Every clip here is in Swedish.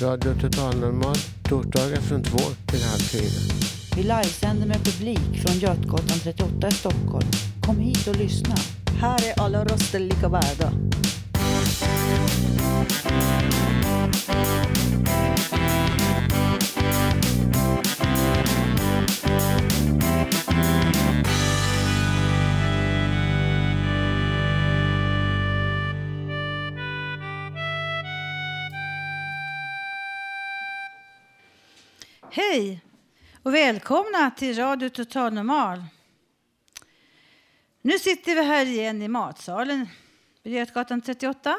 Radio Total Normal, torsdagar från två till halv fyra. Vi livesänder med publik från Götgatan 38 i Stockholm. Kom hit och lyssna. Här är alla röster lika värda. Hej och välkomna till Radio Total Normal. Nu sitter vi här igen i matsalen vid Götgatan 38.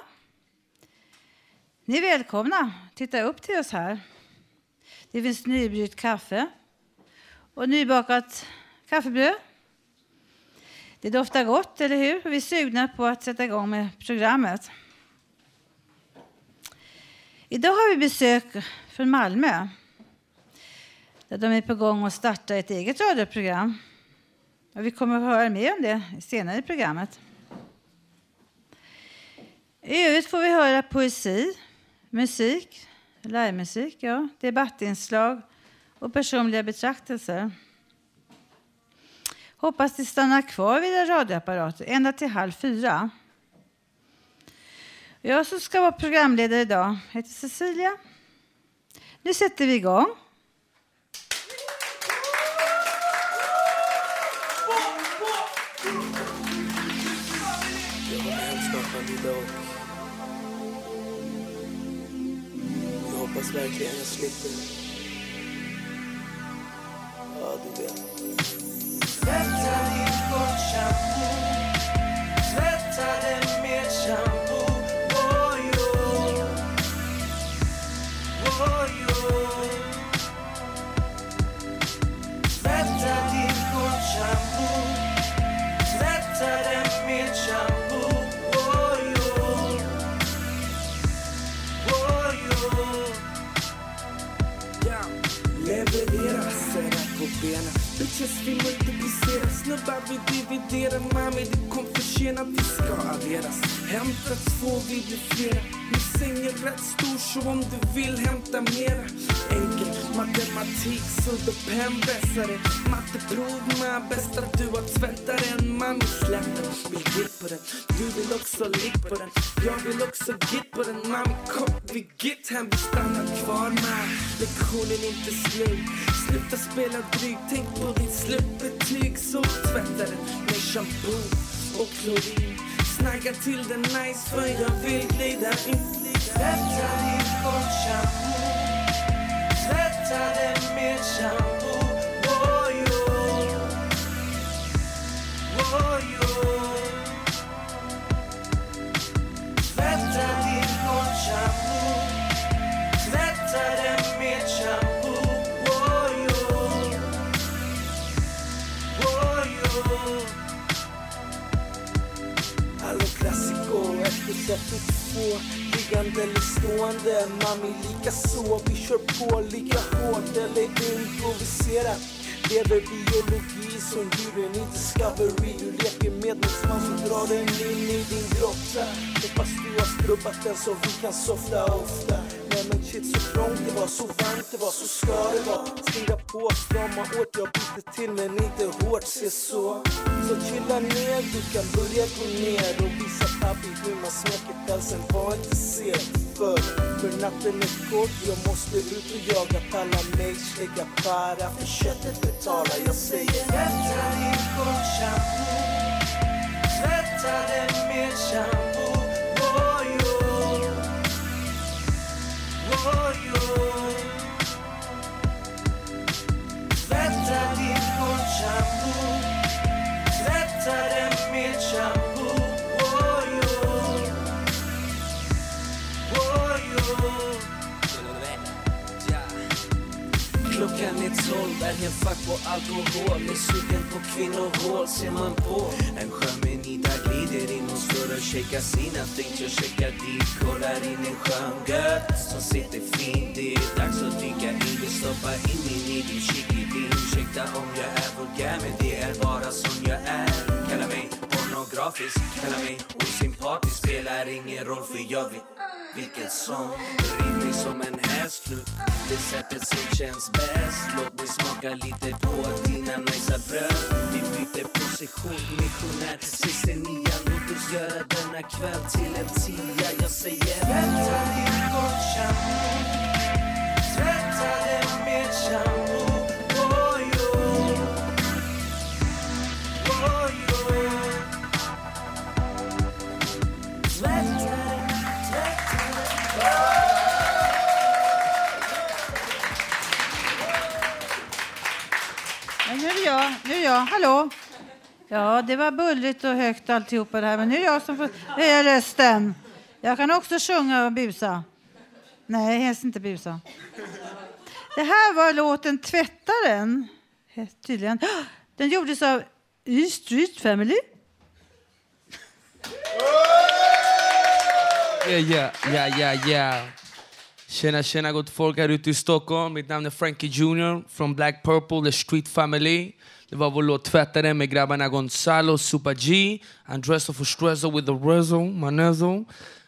Ni är välkomna. Titta upp till oss här. Det finns nybryggt kaffe och nybakat kaffebröd. Det doftar gott, eller hur? Vi är sugna på att sätta igång med programmet. Idag har vi besök från Malmö där de är på gång att starta ett eget radioprogram. Och vi kommer att höra mer om det senare i programmet. I övrigt får vi höra poesi, musik, livemusik, ja, debattinslag och personliga betraktelser. Hoppas ni stannar kvar vid era radioapparater ända till halv fyra. Jag som ska vara programledare idag heter Cecilia. Nu sätter vi igång. Hemskapad och Jag hoppas verkligen jag slipper. Ja, du vet. Bitches vi multiplicerar, snubbar vi dividerar. Mami du kom för sent, vi ska adderas. Hämta två, vi blir flera. Min säng är rätt stor så om du vill hämta mera. Enkelt matematik, sudd och pennvässare. Matteprov med bästa du har tvättat den. Mami släpp den, vill gitt på den. Du vill också ligg på den. Jag vill också gitt på den. Mami kom, vi gitt hem, vi stannar kvar med. Lektionen inte slut. Sluta spela dryg, tänk på ditt slutbetyg. Så tvätta den med shampoo och klorin. Snagga till den nice för jag vill glida in. Tvätta din gott shampoo. Tvätta det med shampoo. Oj, oj. Oj, oj. Tvätta ditt gott shampoo. Tvätta det med shampoo. Oj, oj. Oj, oj. Hallå klassiko, få Liggande eller stående, mami lika så. Vi kör på lika hårt eller improviserat Lever biologi som djuren i Discovery Du leker med min svans och drar den in i din grotta. Hoppas du har skrubbat den så vi kan softa ofta shit så trångt. Det var, så varmt det var, så ska det vara. Stinga på, strama åt, jag byter till men inte hårt, se så. Så chilla ner, du kan börja gå ner och visa pappi hur man smeker pälsen. Var inte sen. För, för natten är kort. Jag måste ut och jaga, palla mig, lägga para. För köttet betalar, jag säger Tvätta din gott shampoo. Tvätta den med shampoo. for you. Tolv Är helt fuck på alkohol. Är sugen på kvinnohål ser man på. En skön menida glider in och står och shakar sina things Jag checkar dit, kollar in en skön gött som sitter fint. Det är dags att dyka in, vill stoppa in min i din chickidin Ursäkta om jag är vulgär men det är bara som jag är. Kalla mig pornografisk, kalla mig osympatisk Spelar ingen roll för jag vet vilket som mig som en häst nu Det sättet som känns bäst Låt mig smaka lite på dina najsa bröd Vi byter position, missionär Sist en nia, låt oss göra denna kväll till en tia. Jag säger Tvätta ditt gott Tvätta det med shampoo Hallå? Ja, det var bullrigt och högt alltihopa det här, men nu är det jag som får höja rösten. Jag kan också sjunga och busa. Nej, helst inte busa. Det här var låten Tvättaren. Tydligen. Den gjordes av E Street Family. Yeah, yeah, yeah, yeah, yeah. Tjena, tjena gott folk här ute i Stockholm. Mitt namn är Frankie Jr. från Black Purple, The Street Family. Det var vår låt Tvättaren med grabbarna Gonzalo, Super G, Andresso for with the Rezzo, Manezo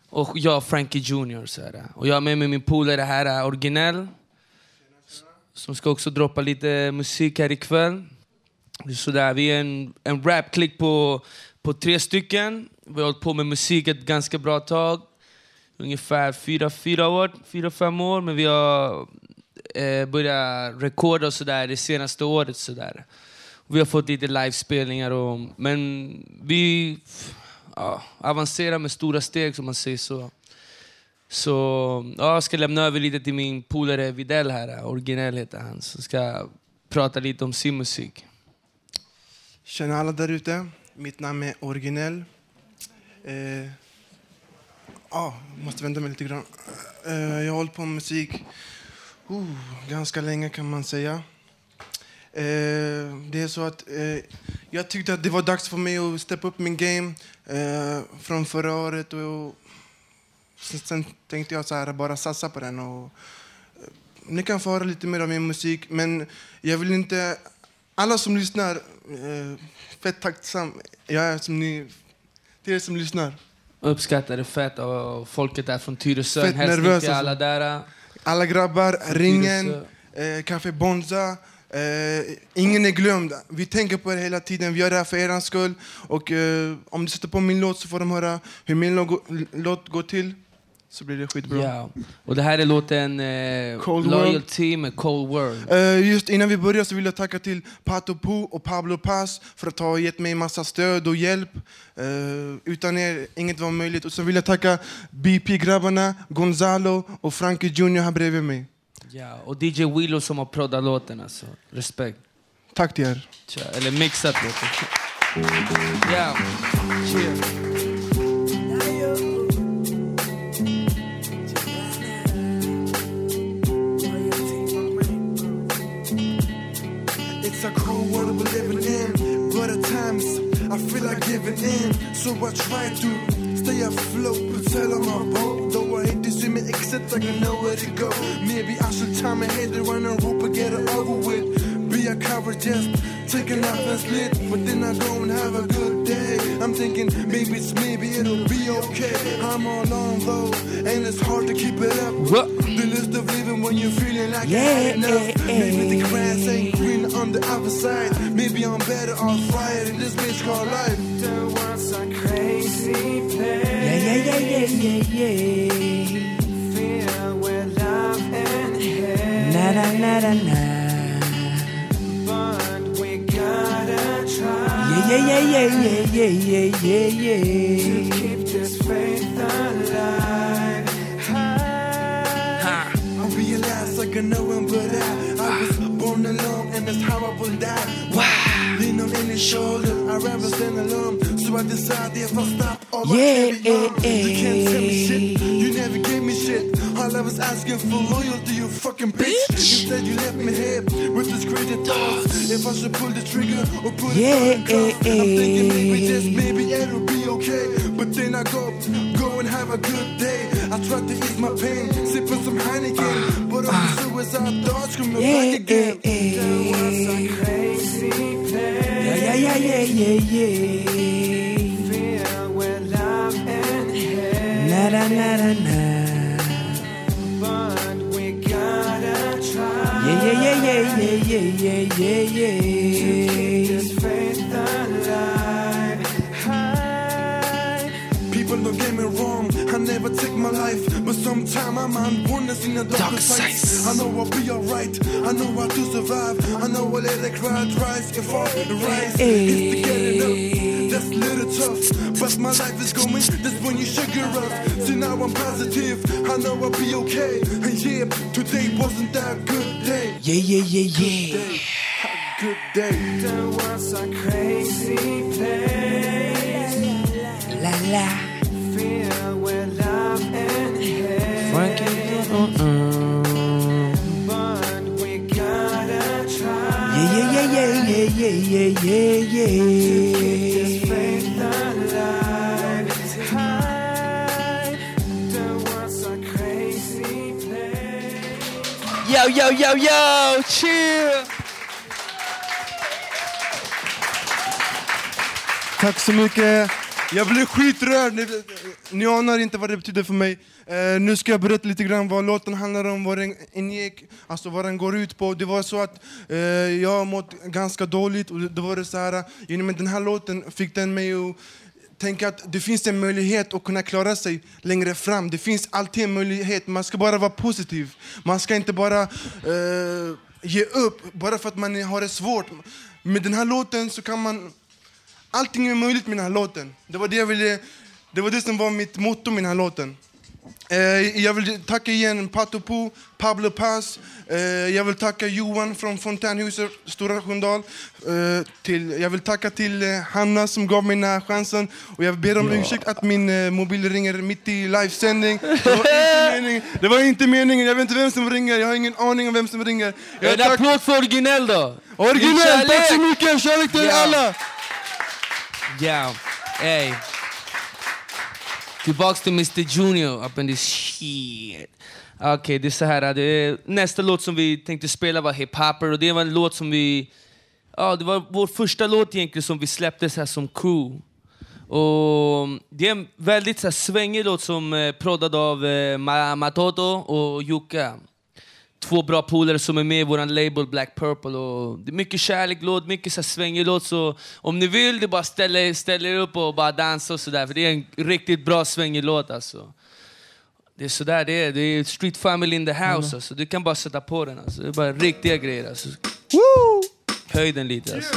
Och jag, Frankie Junior. Så här. Och jag har med mig min polare här, Originell. Som ska också droppa lite musik här ikväll. Sådär, vi är en, en rapklick på, på tre stycken. Vi har hållit på med musik ett ganska bra tag. Ungefär fyra, fyra år, fyra, fem år. Men vi har eh, börjat rekorda och sådär det senaste året. Sådär. Vi har fått lite livespelningar. Och, men vi ja, avancerar med stora steg som man säger så. Så ja, jag ska lämna över lite till min polare Videll här, originell heter han, som ska prata lite om sin musik. Tjena alla där ute. Mitt namn är Originell. Eh, ah, måste vända mig lite grann. Eh, jag har hållit på med musik uh, ganska länge kan man säga. Eh, det är så att eh, jag tyckte att det var dags för mig att steppa upp min game eh, från förra året. Och, sen, tänkte jag så här, bara satsa på den. Och, ni kan få höra lite mer av min musik, men jag vill inte... Alla som lyssnar, eh, fett tacksam jag är som ni, till er som lyssnar. Uppskattar det fett och folket är från Tyresö. Fett nervös alltså. alla där. Alla grabbar, Ringen, eh, Café Bonza. Eh, ingen är glömd. Vi tänker på er hela tiden. Vi gör det här för er skull. Och eh, om du sätter på min låt så får de höra hur min låt, går till. Så blir det skitbra. Ja. Och det här är låten eh, Cold Loyalty med Cold World. Eh, just innan vi börjar så vill jag tacka till Pato Po och Pablo Paz för att ha gett mig massa stöd och hjälp. Eh, utan er, inget var möjligt. Och så vill jag tacka BP-grabbarna, Gonzalo och Frankie Junior här bredvid mig. Ja. Och DJ Willow som har proddat låten. Alltså. Respekt. Tack till er. Tja, eller mixat låten. Ja. Cheers. It's a cold world we're living in, but at times I feel like giving in. So I try to stay afloat, but tell on my boat. Though I hate to see me except I can know where to go. Maybe I should tie my head around a rope and get it over with. Be a coward, just taking off and split, but then I go and have a good day. I'm thinking maybe it's maybe it'll be okay. I'm all alone though, and it's hard to keep it up. What? The list of living when you're feeling like I had enough. Maybe the grass ain't green on the other side. Maybe I'm better off right in this bitch called life. Born alone, and hell now But we gotta try Yeah yeah yeah yeah yeah yeah yeah yeah yeah Keep this faith and like I realized I can know I'm put out on the loan and that's how I will die. Wow. Lean on any shoulder, I'd rather stand alone. So I decided if I stop, All Yeah, I carry on, eh, you can't tell me eh. shit. You never gave me shit. All I was asking for loyalty, you fucking bitch. Instead you left me here with this crazy thoughts. If I should pull the trigger or put Yeah, it on the eh, I'm thinking maybe eh. just maybe it'll be okay. But then I go, go and have a good day. I try to ease my pain, sipping some Heineken. But all the suicide thoughts Yeah, back again. eh, eh. That was a crazy place. Yeah, yeah, yeah, yeah, yeah. Filled with love and hate. Na na na na na. But we gotta try. Yeah, yeah, yeah, yeah, yeah, yeah, yeah, yeah, don't get me wrong, I never take my life. But sometime I'm on wonders in the dark sides. I know I'll be alright, I know how to survive. I know I'll let the crowd rise and fall and rise. It's the getting up, that's a little tough. But my life is going, that's when you sugar up. See now I'm positive, I know I'll be okay. And yeah, today wasn't that good day. Yeah, yeah, yeah, yeah. Good day. There was a crazy place. La la. Yo, yo, yo, yo! Chill! Tack så mycket. Jag blev skitrörd. Ni, ni anar inte vad det betyder för mig. Eh, nu ska jag berätta lite grann vad låten handlar om, vad den ingick, alltså vad den går ut på. Det var så att eh, jag har mått ganska dåligt och då var det så här, eh, genom den här låten fick den mig att tänka att det finns en möjlighet att kunna klara sig längre fram. Det finns alltid en möjlighet, man ska bara vara positiv. Man ska inte bara eh, ge upp bara för att man har det svårt. Med den här låten så kan man Allting är möjligt med den här låten. Det var det, jag ville, det, var det som var mitt motto med den här låten. Eh, jag vill tacka igen Patopo, Pablo Paz. Eh, jag vill tacka Johan från Fontänhuset, Stora Sköndal. Eh, till, jag vill tacka till eh, Hanna som gav mig den här chansen. Och jag ber om ursäkt att min eh, mobil ringer mitt i livesändning. Det var, inte meningen. det var inte meningen. Jag vet inte vem som ringer. Jag har ingen aning om vem som ringer. Jag En applåd för originell då! Originell! Tack så mycket! Kärlek till Ja. alla! Yeah. Hey. Tillbaks till Mr Junior up in this shit. Okej, okay, det är så här. Det är, nästa låt som vi tänkte spela var Hip Hopper och det var en låt som vi... Ja, det var vår första låt egentligen som vi släppte så här som crew. Och det är en väldigt så här, svängig låt som är proddad av eh, Matoto och Jukka. Två bra polare som är med i vår label Black Purple. Och det är mycket kärlek-låt, mycket så svängig låt. Så om ni vill, det är bara ställa, ställa er upp och bara dansa och sådär. För det är en riktigt bra svängig låt alltså. Det är sådär det är. Det är Street Family in the house alltså. Du kan bara sätta på den alltså. Det är bara riktiga grejer alltså. Höj den lite alltså.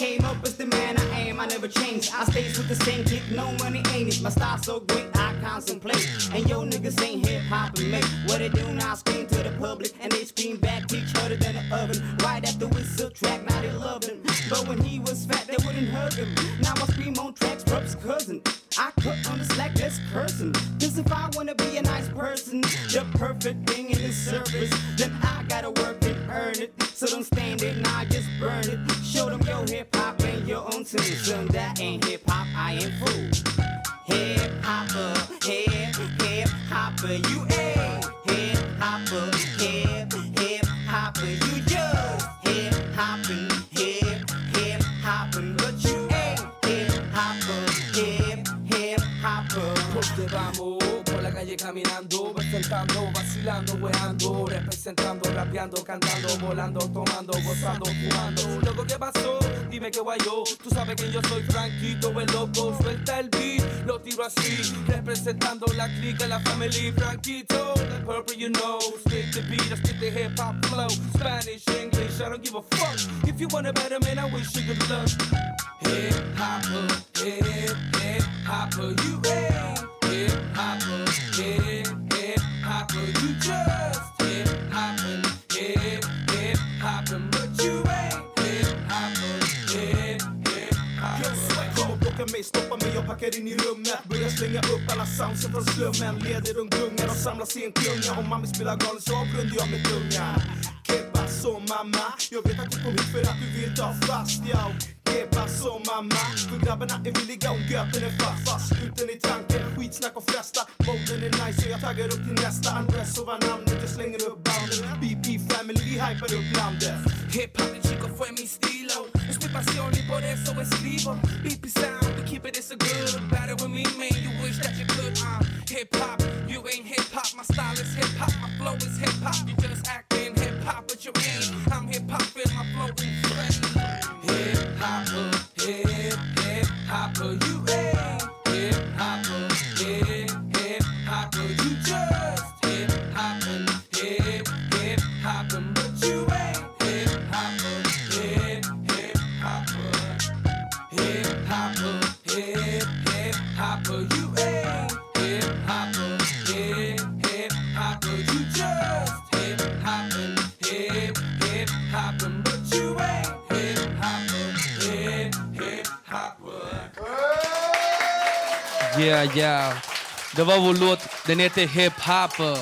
I the I never change. I stays with the same kick, no money ain't it. My style so great, I contemplate. And yo niggas ain't hip hop and make what they do now. Scream to the public, and they scream back, preach harder than an oven. Right after we subtract, now they love him. But when he was fat, they wouldn't hug him. Now I scream on tracks, Rup's cousin. I cut on the slack, that's cursing. Cause if I wanna be a nice person, the perfect thing in the service, then I gotta work and earn it. So don't stand it, own that ain't hip hop, I am fool. Hip hopper, hip, hip hopper, you ain't hip hopper, hip, hip hopper, you just hip hopping, hip, hip hopping, but you ain't hip hopper, hip, hip hopper. Pues te vamos por la calle caminando, presentando, vacilando, weando, representando, rapeando, cantando, volando, tomando, gozando, fumando. Loco, ¿qué pasó? Dime que guayo. Tú sabes que yo soy Franquito, el loco. Suelta el beat, lo tiro así, representando la clica, la family. Franquito, the purple, you know. Stick the beat, I stick the hip hop flow. Spanish, English, I don't give a fuck. If you want a better man, I wish you good luck. Hip hopper, hip, hip hopper, you ain't hip hopper, hip, hip hopper, you just Stoppa mig, jag packar in i rummet. Börjar slänga upp alla soundsen från slummen. Leder runt gungar och samlas i en klunga Om mamma spelar galen så avrundar jag med tunga Kebba så mamma. Jag vet att du kom hit för att du vill ta fast yo Kebba så mamma. För grabbarna är villiga om göten är fast Fast uten i tanken, skitsnack och festa Moden är nice så jag taggar upp till nästa. Andres och vad namnet, jag slänger upp banden. BP family, vi hypar upp landet Hip-hop de chico fue mi estilo Es mi pasión y por eso escribo BP sound, we keep it so good it with me, man, you wish that you could uh, Hip-hop, you ain't hip-hop My style is hip-hop, my flow is hip-hop You just acting hip-hop, but you ain't. I'm hip-hop, feel my flow refrain Hip-hopper, hip, hip-hopper You Yeah, yeah. Det var vår låt. Den heter Hip Hopper.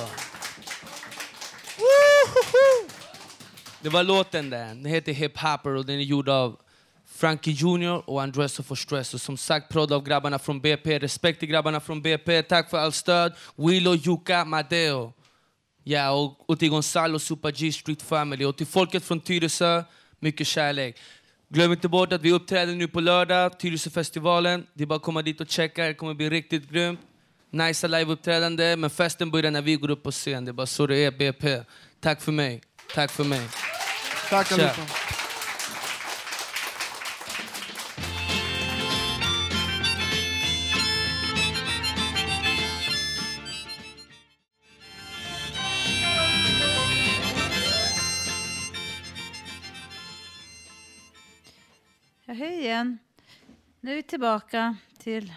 Det var låten där. Den heter Hip Hopper och den är gjord av Frankie Junior och Andresso for Stress. Och som sagt, prodd av grabbarna från BP. Respekt till grabbarna från BP. Tack för allt stöd. Willow, Yuka, Madeo. Ja, och, och till Gonzalo, Super G, Street Family. Och till folket från Tyresö, mycket kärlek. Glöm inte bort att vi uppträder nu på lördag, Tyresöfestivalen. Det är bara att komma dit och checka, det kommer bli riktigt grymt. Nice liveuppträdande, men festen börjar när vi går upp på scen. Det är bara så det är, BP. Tack för mig. Tack för mig. Tack allihopa. Igen. Nu är vi tillbaka till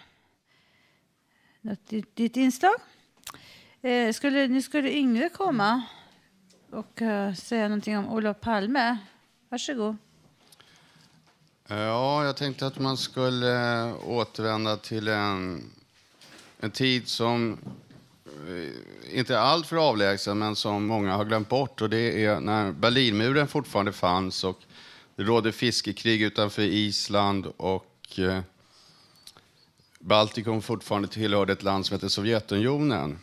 något ditt, inslag. Eh, skulle, nu skulle Yngve komma och eh, säga någonting om Olof Palme. Varsågod. Eh, ja, jag tänkte att man skulle eh, återvända till en, en tid som eh, inte är allt för avlägsen, men som många har glömt bort. Och det är när Berlinmuren fortfarande fanns och det råder fiskekrig utanför Island och eh, Baltikum fortfarande tillhörde ett land som heter Sovjetunionen.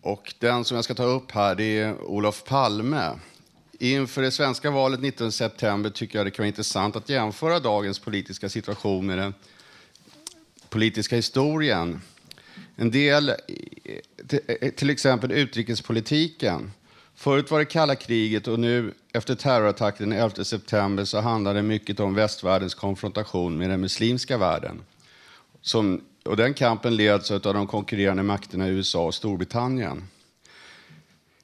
Och den som jag ska ta upp här det är Olof Palme. Inför det svenska valet 19 september tycker jag det kan vara intressant att jämföra dagens politiska situation med den politiska historien. En del, eh, eh, till exempel utrikespolitiken. Förut var det kalla kriget och nu efter terrorattacken den 11 september så handlar det mycket om västvärldens konfrontation med den muslimska världen. Som, och den kampen leds av de konkurrerande makterna USA och Storbritannien.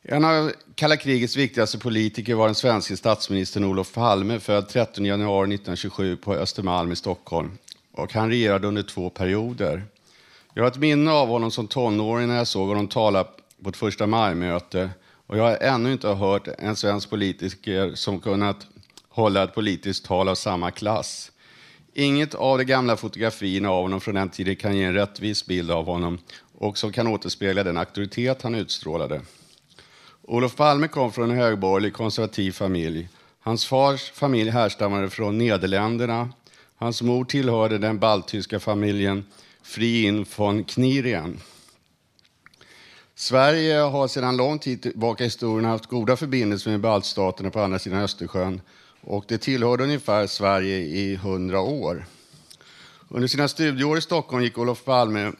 En av kalla krigets viktigaste politiker var den svenske statsministern Olof Palme, född 13 januari 1927 på Östermalm i Stockholm. Och han regerade under två perioder. Jag har ett minne av honom som tonåring när jag såg honom tala på ett första maj-möte. Och jag har ännu inte hört en svensk politiker som kunnat hålla ett politiskt tal av samma klass. Inget av de gamla fotografierna av honom från den tiden kan ge en rättvis bild av honom och som kan återspegla den auktoritet han utstrålade. Olof Palme kom från en högborgerlig konservativ familj. Hans fars familj härstammade från Nederländerna. Hans mor tillhörde den balttyska familjen Friin von Knirien. Sverige har sedan lång tid tillbaka i historien haft goda förbindelser med baltstaterna på andra sidan Östersjön och det tillhörde ungefär Sverige i hundra år. Under sina studieår i Stockholm gick Olof Palme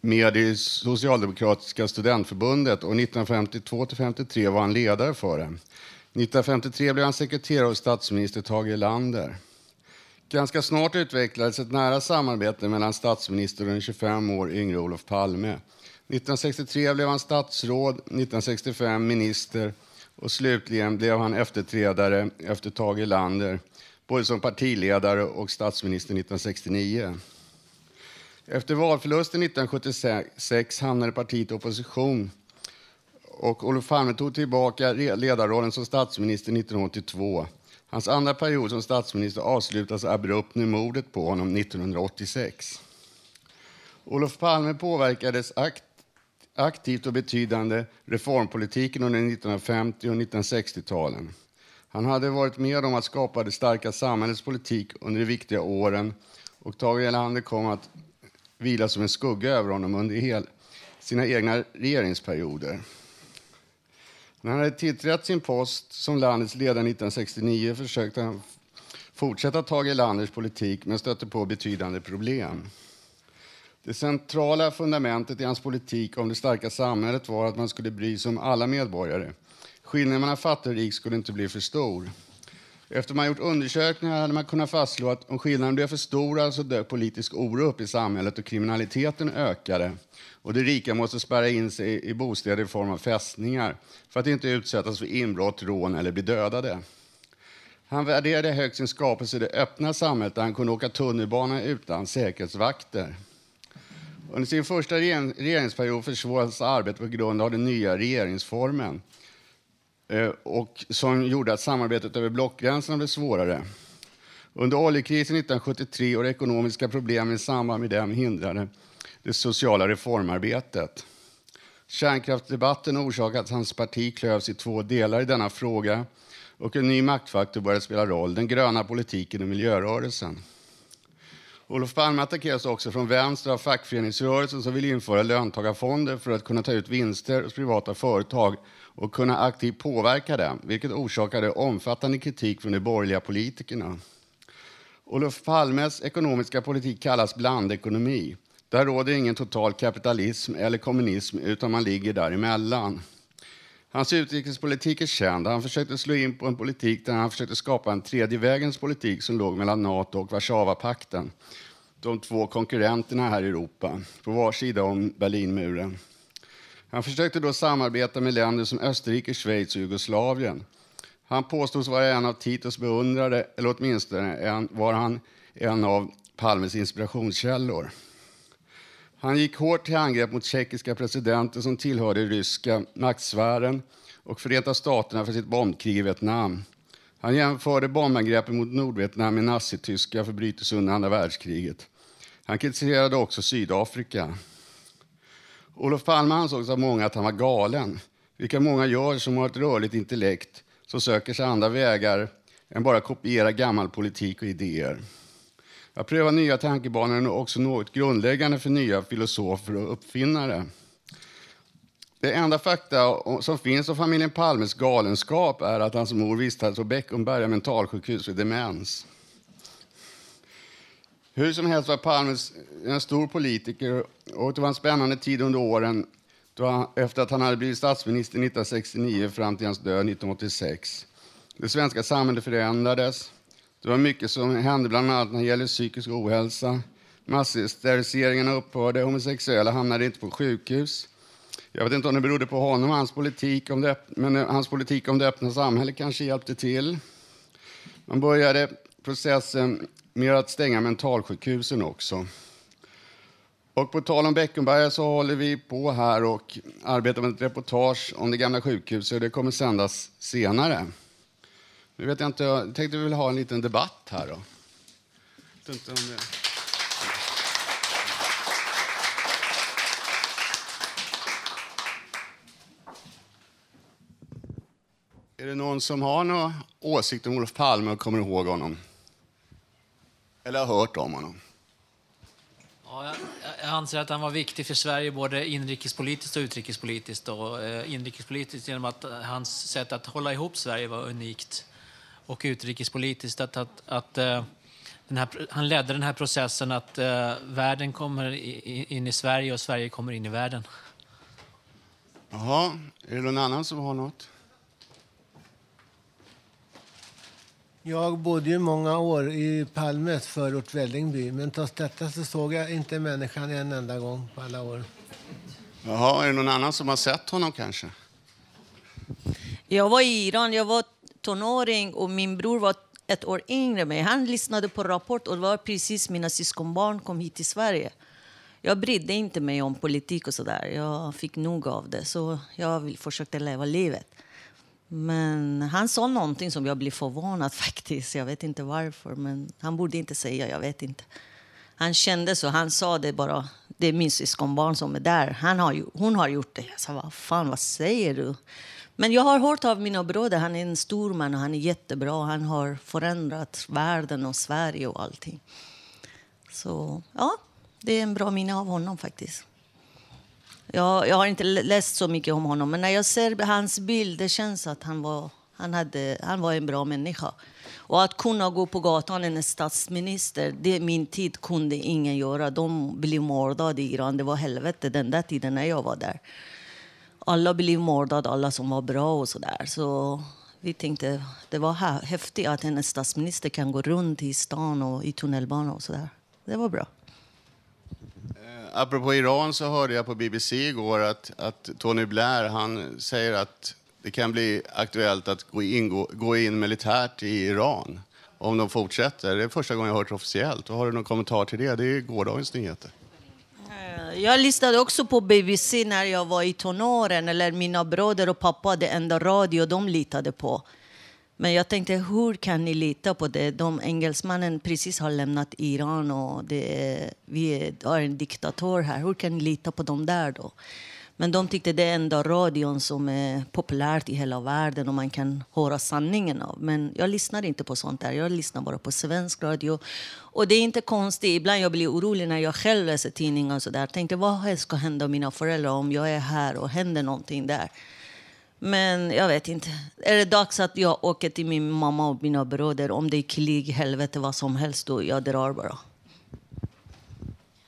med i Socialdemokratiska studentförbundet och 1952-53 var han ledare för det. 1953 blev han sekreterare hos statsminister Tage Erlander. Ganska snart utvecklades ett nära samarbete mellan statsministern och den 25 år yngre Olof Palme. 1963 blev han statsråd, 1965 minister och slutligen blev han efterträdare efter Tage Erlander, både som partiledare och statsminister 1969. Efter valförlusten 1976 hamnade partiet i opposition och Olof Palme tog tillbaka ledarrollen som statsminister 1982. Hans andra period som statsminister avslutas abrupt med mordet på honom 1986. Olof Palme påverkades aktivt aktivt och betydande reformpolitiken under 1950 och 1960-talen. Han hade varit med om att skapa det starka samhällets politik under de viktiga åren och Tage Erlander kom att vila som en skugga över honom under hel, sina egna regeringsperioder. När han hade tillträtt sin post som landets ledare 1969 försökte han fortsätta Tage Erlanders politik men stötte på betydande problem. Det centrala fundamentet i hans politik om det starka samhället var att man skulle bry sig om alla medborgare. Skillnaden mellan fattig och rik skulle inte bli för stor. Efter man gjort undersökningar hade man kunnat fastslå att om skillnaden blev för stora så alltså dök politisk oro upp i samhället och kriminaliteten ökade. Och de rika måste spärra in sig i bostäder i form av fästningar för att inte utsättas för inbrott, rån eller bli dödade. Han värderade högt sin skapelse i det öppna samhället där han kunde åka tunnelbana utan säkerhetsvakter. Under sin första regeringsperiod försvårades arbetet på grund av den nya regeringsformen eh, och som gjorde att samarbetet över blockgränserna blev svårare. Under oljekrisen 1973 och de ekonomiska problemen i samband med den hindrade det sociala reformarbetet. Kärnkraftsdebatten orsakade att hans parti klövs i två delar i denna fråga och en ny maktfaktor började spela roll, den gröna politiken och miljörörelsen. Olof Palme attackeras också från vänster av fackföreningsrörelsen som vill införa löntagarfonder för att kunna ta ut vinster hos privata företag och kunna aktivt påverka dem, vilket orsakade omfattande kritik från de borgerliga politikerna. Olof Palmes ekonomiska politik kallas blandekonomi. Där råder ingen total kapitalism eller kommunism, utan man ligger däremellan. Hans utrikespolitik är känd. Han försökte slå in på en politik där han försökte skapa en tredje vägens politik som låg mellan Nato och Warszawapakten. De två konkurrenterna här i Europa, på var sida om Berlinmuren. Han försökte då samarbeta med länder som Österrike, Schweiz och Jugoslavien. Han påstods vara en av Titos beundrare, eller åtminstone en, var han en av Palmes inspirationskällor. Han gick hårt till angrepp mot tjeckiska presidenter som tillhörde ryska maktsfären och Förenta staterna för sitt bombkrig i Vietnam. Han jämförde bombangreppen mot Nordvietnam med nazityska förbrytelser under andra världskriget. Han kritiserade också Sydafrika. Olof Palme ansågs av många att han var galen, vilka många gör som har ett rörligt intellekt som söker sig andra vägar än bara kopiera gammal politik och idéer. Jag prövar nya tankebanor och också något grundläggande för nya filosofer och uppfinnare. Det enda fakta som finns om familjen Palmes galenskap är att hans mor vistades på Beckomberga mentalsjukhus för demens. Hur som helst var Palme en stor politiker och det var en spännande tid under åren han, efter att han hade blivit statsminister 1969 fram till hans död 1986. Det svenska samhället förändrades. Det var mycket som hände, bland annat när det gäller psykisk ohälsa. Massteriliseringarna upphörde, homosexuella hamnade inte på sjukhus. Jag vet inte om det berodde på honom hans politik, om det, men eh, hans politik om det öppna samhället kanske hjälpte till. Man började processen med att stänga mentalsjukhusen också. Och på tal om Beckomberga så håller vi på här och arbetar med ett reportage om det gamla sjukhuset. Det kommer sändas senare. Nu vet jag inte, jag tänkte vi vill ha en liten debatt här då. Inte om det... Är det någon som har några åsikter om Olof Palme och kommer ihåg honom? Eller har hört om honom? Ja, jag, jag anser att han var viktig för Sverige både inrikespolitiskt och utrikespolitiskt. Och, eh, inrikespolitiskt genom att hans sätt att hålla ihop Sverige var unikt och utrikespolitiskt. Att, att, att uh, här, han ledde den här processen att uh, världen kommer in i Sverige och Sverige kommer in i världen. Jaha, är det någon annan som har något? Jag bodde ju många år i Palmes förort Vällingby, men trots detta så såg jag inte människan en enda gång på alla år. Jaha, är det någon annan som har sett honom kanske? Jag var i Iran, jag var tonåring och min bror var ett år yngre mig. Han lyssnade på Rapport och det var precis mina syskonbarn kom hit till Sverige. Jag brydde inte mig om politik och sådär. Jag fick nog av det, så jag försökte leva livet. Men han sa någonting som jag blev förvånad faktiskt. Jag vet inte varför, men han borde inte säga, jag vet inte. Han kände så, han sa det bara. Det är min syskonbarn som är där. Han har, hon har gjort det. Jag sa, vad fan, vad säger du? Men jag har hört av mina bröder, han är en stor man och han är jättebra. Han har förändrat världen och Sverige och allting. Så ja, det är en bra minne av honom faktiskt. Jag, jag har inte läst så mycket om honom, men när jag ser hans bild, det känns att han var, han hade, han var en bra människa. Och att kunna gå på gatan, en statsminister, det min tid kunde ingen göra. De blev mördade i Iran. Det var helvete den där tiden när jag var där. Alla blev mördade, alla som var bra och sådär. Så vi tänkte det var häftigt att en statsminister kan gå runt i stan och i tunnelbanan och sådär. Det var bra. Eh, apropå Iran så hörde jag på BBC igår att, att Tony Blair han säger att det kan bli aktuellt att gå in, gå, gå in militärt i Iran om de fortsätter. Det är första gången jag hört det officiellt. Har du någon kommentar till det? Det är gårdagens nyheter. Jag lyssnade också på BBC när jag var i tonåren. Eller mina bröder och pappa, det enda radio de litade på. Men jag tänkte, hur kan ni lita på det? De engelsmännen precis har lämnat Iran och det är, vi har en diktator här. Hur kan ni lita på dem där då? Men de tyckte det är enda radion som är populärt i hela världen och man kan höra sanningen av. Men jag lyssnar inte på sånt där. Jag lyssnar bara på svensk radio. Och det är inte konstigt. Ibland jag blir orolig när jag själv läser tidningar och så där. Tänkte vad ska hända mina föräldrar om jag är här och händer någonting där? Men jag vet inte. Är det dags att jag åker till min mamma och mina bröder, om det är krig, helvete, vad som helst, då jag drar bara.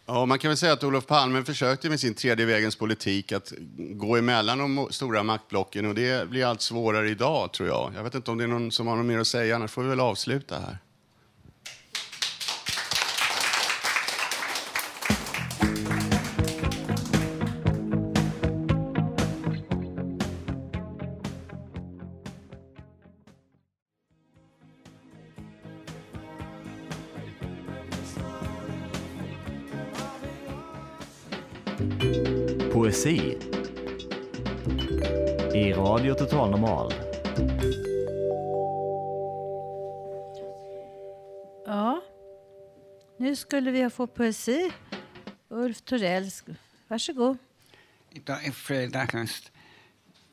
Ja, man kan väl säga att Olof Palme försökte med sin tredje vägens politik att gå emellan de stora maktblocken och det blir allt svårare idag tror jag. Jag vet inte om det är någon som har något mer att säga, annars får vi väl avsluta här. Poesi i Radio Total Normal. Ja, nu skulle vi få poesi. Ulf Torell, varsågod. Idag är fredag höst.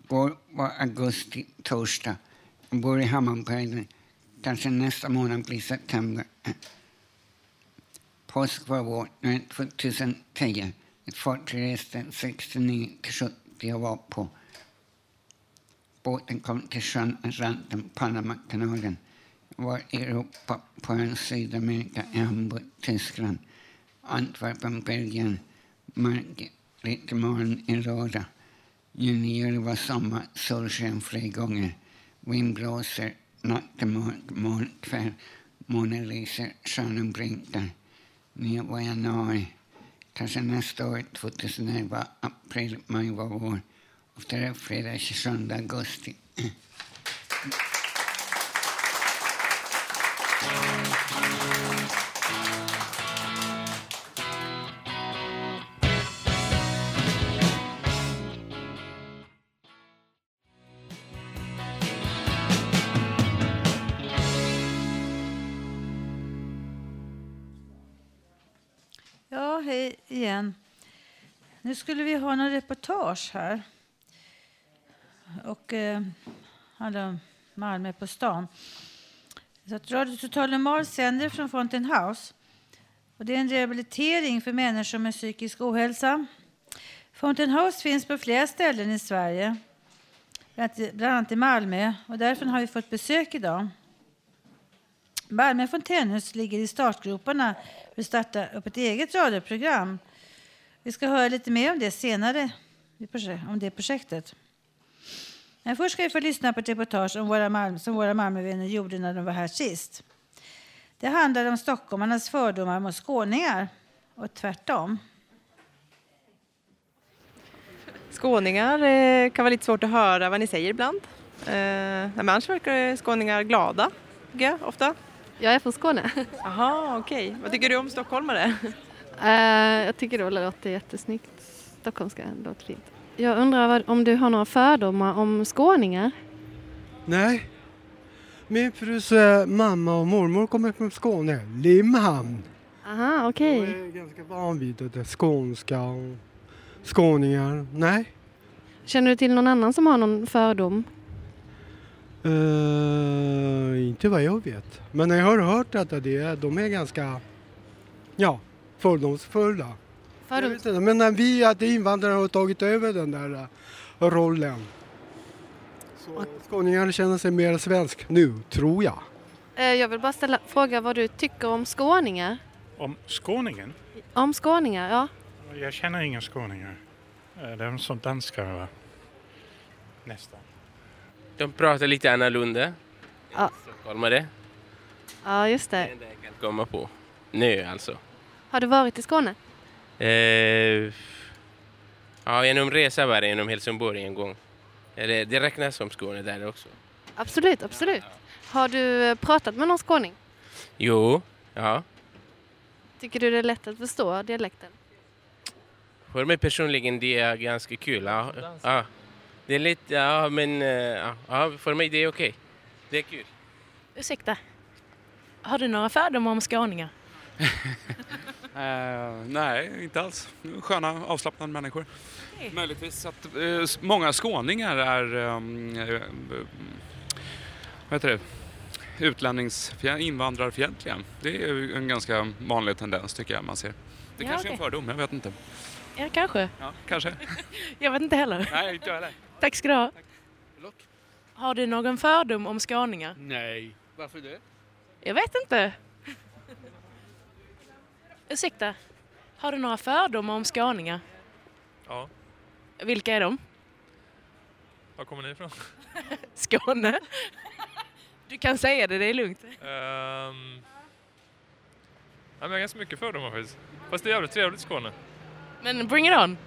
Går var augusti, torsdag. Jag bor i Hammarbyhöjden. Kanske nästa månad blir september. Påsk var vår, nej, 2010. Ett reste 69-70 och var på. Båten kom till sjön Atlanten, Panamakanalen. Jag var i Europa, på en Sydamerika, i Hamburg, Tyskland, Antwerpen, Belgien, Margrethe Maren i lördag. Juni, juli var sommar, solsken flera gånger. Vind blåser, natten mörk, moln kväll, månen lyser, stjärnan blinkar. Nu var januari. Kanske nästa år, 2011, april, maj var vår. Och det fredag 27 augusti. Nu skulle vi ha någon reportage här. Och eh, handlar om Malmö på stan. Så att Radio Total Normal sänder från Fountain House. Och det är en rehabilitering för människor med psykisk ohälsa. Fountain House finns på flera ställen i Sverige. Bland annat i Malmö. Och därför har vi fått besök idag. Malmö fontänhus ligger i startgroparna för att starta upp ett eget radioprogram. Vi ska höra lite mer om det senare, om det projektet. Men först ska vi få lyssna på ett reportage om våra Malmö, som våra Malmövänner gjorde när de var här sist. Det handlar om stockholmarnas fördomar mot skåningar och tvärtom. Skåningar eh, kan vara lite svårt att höra vad ni säger ibland. Eh, men annars verkar skåningar glada, jag, ofta. Jag är från Skåne. Jaha, okej. Vad tycker du om stockholmare? Eh, jag tycker det låter jättesnyggt. Stockholmska låter fint. Jag undrar vad, om du har några fördomar om skåningar? Nej. Min frus eh, mamma och mormor kommer från Skåne, Limhamn. Aha, okej. Jag är ganska van vid det skånska och skåningar. Nej. Känner du till någon annan som har någon fördom? Eh, inte vad jag vet. Men jag har hört att det är, de är ganska ja, fördomsfulla. Inte, men när vi att invandrare har tagit över den där eh, rollen. Så skåningar känner sig mer svensk nu, tror jag. Eh, Jag vill bara ställa fråga vad du tycker om skåningar. Om skåningen? Om skåningar, ja. Jag känner inga skåningar. Eh, Det är som danskar va? Nästan. De pratar lite annorlunda. Ja. Stockholmare. Ja, just det. Det jag kan komma på. Nu alltså. Har du varit i Skåne? Eh, ja, genom resa var det genom Helsingborg en gång. Eller, det räknas som Skåne där också. Absolut, absolut. Har du eh, pratat med någon skåning? Jo, ja. Tycker du det är lätt att förstå dialekten? För mig personligen det är ganska kul. Ja, ja. Det är lite, ja men eh, ja, för mig det är okej. Det är kul. Ursäkta. Har du några fördomar om skåningar? Eh, nej, inte alls. Sköna, avslappnade människor. Möjligtvis att s- många skåningar är um, eh, vad heter det? utlänningsfjä- invandrarfientliga. Det är en ganska vanlig tendens tycker jag man ser. Det Ja, kanske är en fördom, jag vet inte. Ja, kanske. Ja, kanske. Jag vet inte heller. Nej, inte jag heller. Tack ska du ha. Har du någon fördom om skåningar? Nej. Varför det? Jag vet inte. Ursäkta. Har du några fördomar om skåningar? Ja. Vilka är de? Var kommer ni ifrån? Skåne. Du kan säga det, det är lugnt. Um, ja, men jag har ganska mycket fördomar faktiskt. Fast det är jävligt trevligt i Skåne. Men bring it on.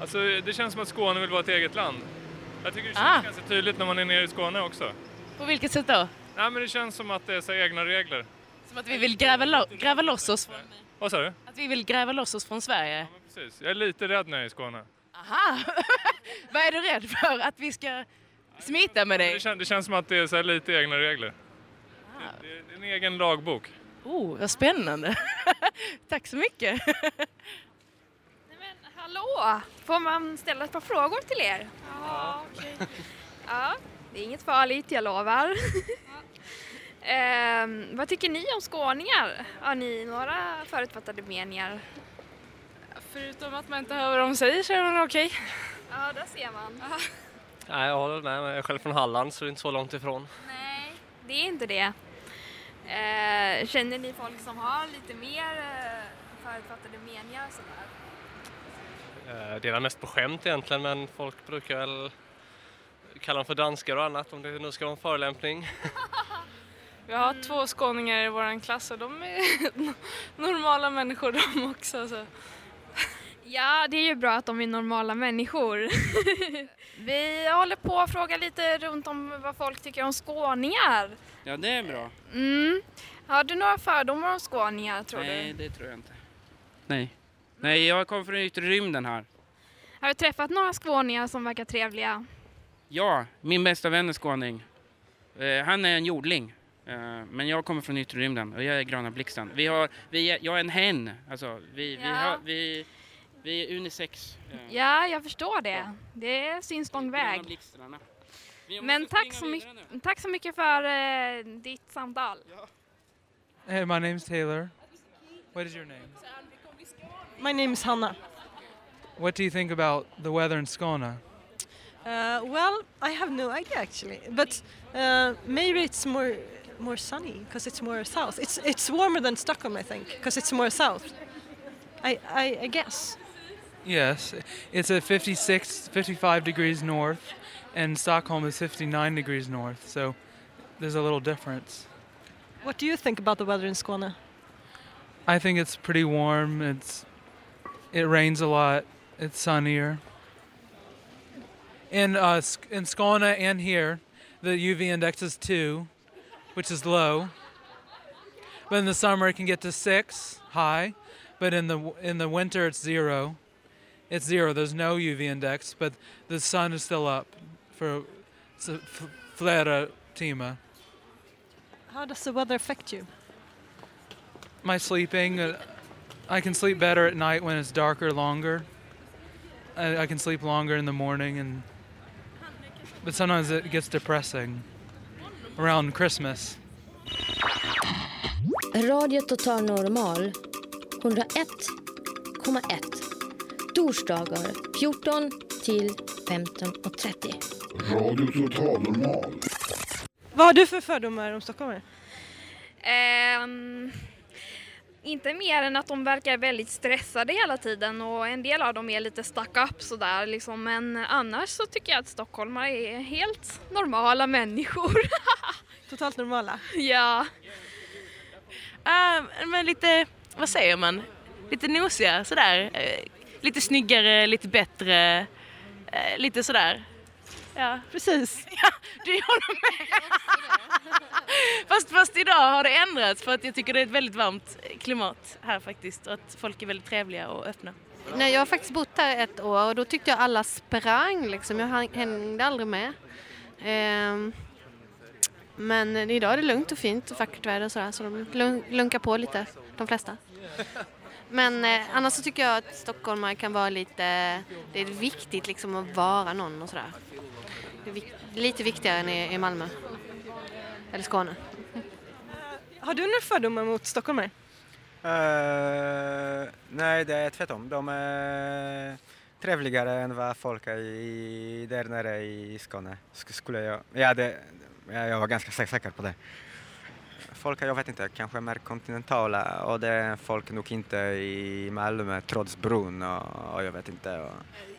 Alltså, det känns som att Skåne vill vara ett eget land. Jag tycker det känns Ah. ganska tydligt när man är nere i Skåne också. På vilket sätt då? Nej, men det känns som att det är så egna regler. Som att vi vill gräva, lo- gräva loss oss från, Vad sa du? att vi vill gräva loss oss från Sverige. Precis. Jag är lite rädd är i Skåne. Aha! Vad är du rädd för? Att vi ska smita med dig? Det, kän, det känns som att det är så här lite egna regler. Ah. Det, det är en egen lagbok. Oh, vad spännande. Tack så mycket. Hallå! Får man ställa ett par frågor till er? Ja, okej. Ja, det är inget farligt, jag lovar. Ehm, vad tycker ni om skåningar? Har ni några förutfattade meningar? Förutom att man inte hör vad de säger så är det okej. Ja, där ser man. Nej, jag håller med. Jag är själv från Halland så det är inte så långt ifrån. Nej, det är inte det. Eh, känner ni folk som har lite mer eh, förutfattade meningar sådär? Eh, Det är mest på skämt egentligen men folk brukar väl kalla dem för danskar och annat om det nu ska vara en förolämpning. Vi har två skåningar i vår klass och de är normala människor de också. Så. Ja, det är ju bra att de är normala människor. Vi håller på att fråga lite runt om vad folk tycker om skåningar. Ja, det är bra. Mm. Har du några fördomar om skåningar tror Nej, du? det tror jag inte. Nej. Nej, jag kommer från yttre rymden här. Har du träffat några skåningar som verkar trevliga? Ja, min bästa vän är skåning. Eh, han är en jordling. Eh, men jag kommer från yttre rymden och jag är gröna blixten. Vi har, vi är, jag är en hen. Alltså, vi, vi, Ja. har, vi, vi är unisex. Eh, Ja, jag förstår det. Det syns lång väg. Men tack så, mycket, tack så mycket för eh, ditt samtal. Hey, my name's Taylor. What is your name? My name is Hanna. What do you think about the weather in Skåne? Uh, well, I have no idea actually, but uh, maybe it's more more sunny because it's more south. It's it's warmer than Stockholm, I think, because it's more south. I, I I guess. Yes, it's at 56, 55 degrees north, and Stockholm is 59 degrees north, so there's a little difference. What do you think about the weather in Skåne? I think it's pretty warm. It's it rains a lot. It's sunnier. In uh, in Skåne and here, the UV index is two, which is low. But in the summer, it can get to six high, but in the in the winter, it's zero. It's zero. There's no UV index, but the sun is still up for s- f- flera timmar. How does the weather affect you? my sleeping. Uh, I can sleep better at night when it's darker longer. I, I can sleep longer in the morning, and but sometimes it gets depressing around Christmas. Radio Total Normal 101,1 Torsdagar 14 till 15.30. Radio Total Normal. Vad har du för fördomar om stockholmare? Ehm, inte mer än att de verkar väldigt stressade hela tiden och en del av dem är lite stuck up sådär liksom. Men annars så tycker jag att stockholmare är helt normala människor. Totalt normala? Ja. Uh, men lite, vad säger man, lite nosiga sådär. Uh, lite snyggare, lite bättre, uh, lite sådär. Ja, precis. Ja, du håller med. fast, fast idag har det ändrats för att jag tycker det är ett väldigt varmt klimat här faktiskt och att folk är väldigt trevliga och öppna. Nej, jag har faktiskt bott här ett år och då tyckte jag alla sprang liksom. Jag hängde aldrig med. Ehm, men idag är det lugnt och fint och vackert väder och sådär så de lunkar på lite, de flesta. Men eh, annars så tycker jag att stockholmare kan vara lite, det är viktigt liksom att vara någon och sådär. Det är vik lite viktigare än i, i Malmö. Eller Skåne. Har du några fördomar mot stockholmare? Uh, nej, det är tvärtom. De är trevligare än vad folk är i, där nere i Skåne. Skulle jag, ja, det, jag var ganska säker på det. Folk är, jag vet inte, kanske mer kontinentala och det är folk nog inte i Malmö trots bron och, och jag vet inte. Och...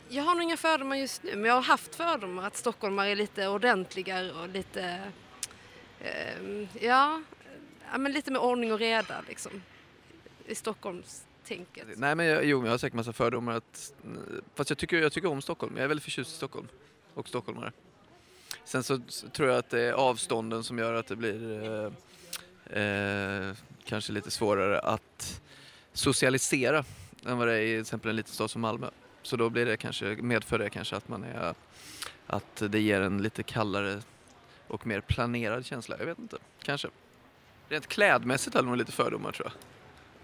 Jag har nog inga fördomar just nu men jag har haft fördomar att stockholmare är lite ordentligare och lite, eh, ja, men lite med ordning och reda liksom i Stockholms tänket. Nej men jag, jo, jag har säkert massa fördomar att, eh, fast jag tycker, jag tycker om Stockholm. Jag är väldigt förtjust i Stockholm och stockholmare. Sen så tror jag att det är avstånden som gör att det blir eh, eh, kanske lite svårare att socialisera än vad det är i till exempel en liten stad som Malmö. Så då blir det kanske, medför det kanske att man är, att det ger en lite kallare och mer planerad känsla. Jag vet inte, kanske. Rent klädmässigt har de lite fördomar tror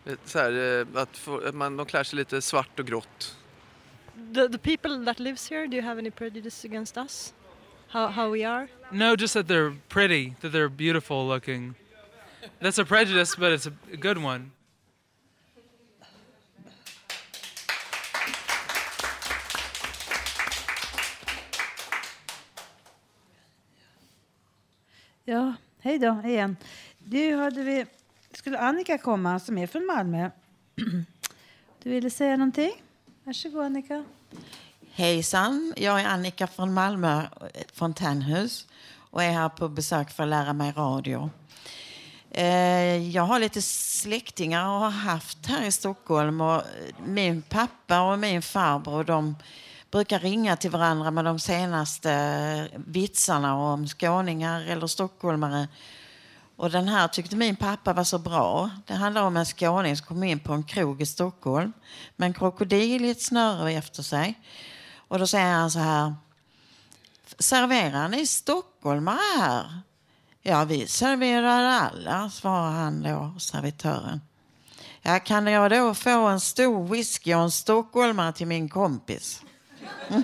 jag. Så här, eh, att, få, att man, de klär sig lite svart och grått. The, the people that lives here, do you have any prejudice against us? How, how we are? No, just that they're pretty, that they're beautiful looking. That's a prejudice, but it's a good one. Ja, hej då igen. Du hade vi, skulle Annika komma som är från Malmö. Du ville säga någonting? Varsågod Annika. Hejsan, jag är Annika från Malmö, fontänhus och är här på besök för att lära mig radio. Eh, jag har lite släktingar och har haft här i Stockholm och min pappa och min farbror de brukar ringa till varandra med de senaste eh, vitsarna om skåningar eller stockholmare. Och den här tyckte min pappa var så bra. Det handlar om en skåning som kom in på en krog i Stockholm med en krokodil i ett snöre efter sig. Och då säger han så här. Serverar ni stockholmare här? Ja, vi serverar alla, svarar han då, servitören. Ja, kan jag då få en stor whisky och en stockholmare till min kompis? Mm.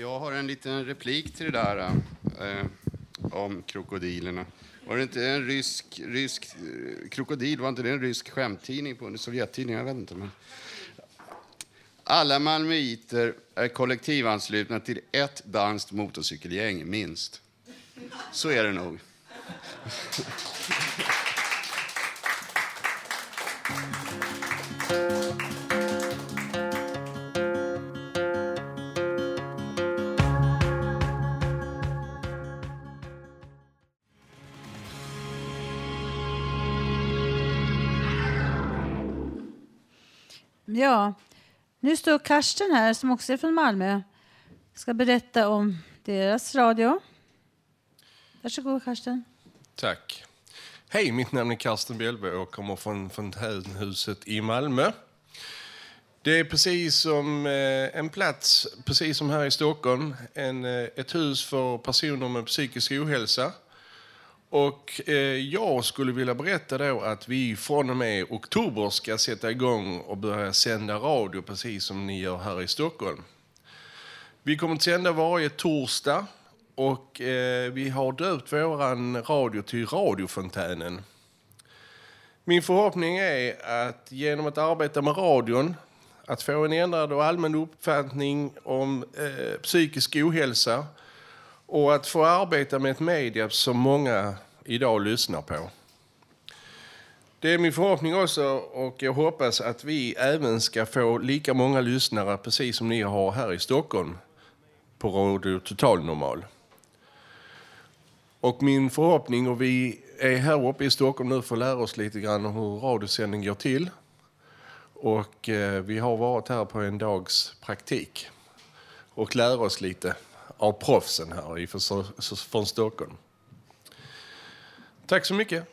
Jag har en liten replik till det där eh, om krokodilerna. Var det inte en rysk, rysk eh, krokodil? Var inte det en rysk skämttidning på en Sovjettidning? Jag vet inte. Men... Alla malmöiter är kollektivanslutna till ett danskt motorcykelgäng, minst. Så är det nog. Ja, nu står Karsten här som också är från Malmö. Ska berätta om deras radio. Varsågod Karsten. Tack. Hej, mitt namn är Karsten Bjellbo och kommer från Fontänhuset i Malmö. Det är precis som eh, en plats, precis som här i Stockholm, en, eh, ett hus för personer med psykisk ohälsa. Och eh, jag skulle vilja berätta då att vi från och med oktober ska sätta igång och börja sända radio precis som ni gör här i Stockholm. Vi kommer att sända varje torsdag och eh, vi har döpt vår radio till Radiofontänen. Min förhoppning är att genom att arbeta med radion att få en ändrad och allmän uppfattning om eh, psykisk ohälsa och att få arbeta med ett media som många idag lyssnar på. Det är min förhoppning också och jag hoppas att vi även ska få lika många lyssnare precis som ni har här i Stockholm på Radio Total Normal. Och min förhoppning, och vi är här uppe i Stockholm nu för att lära oss lite grann om hur radiosändning går till. Och eh, vi har varit här på en dags praktik och lär oss lite av proffsen här från Stockholm. Tack så mycket.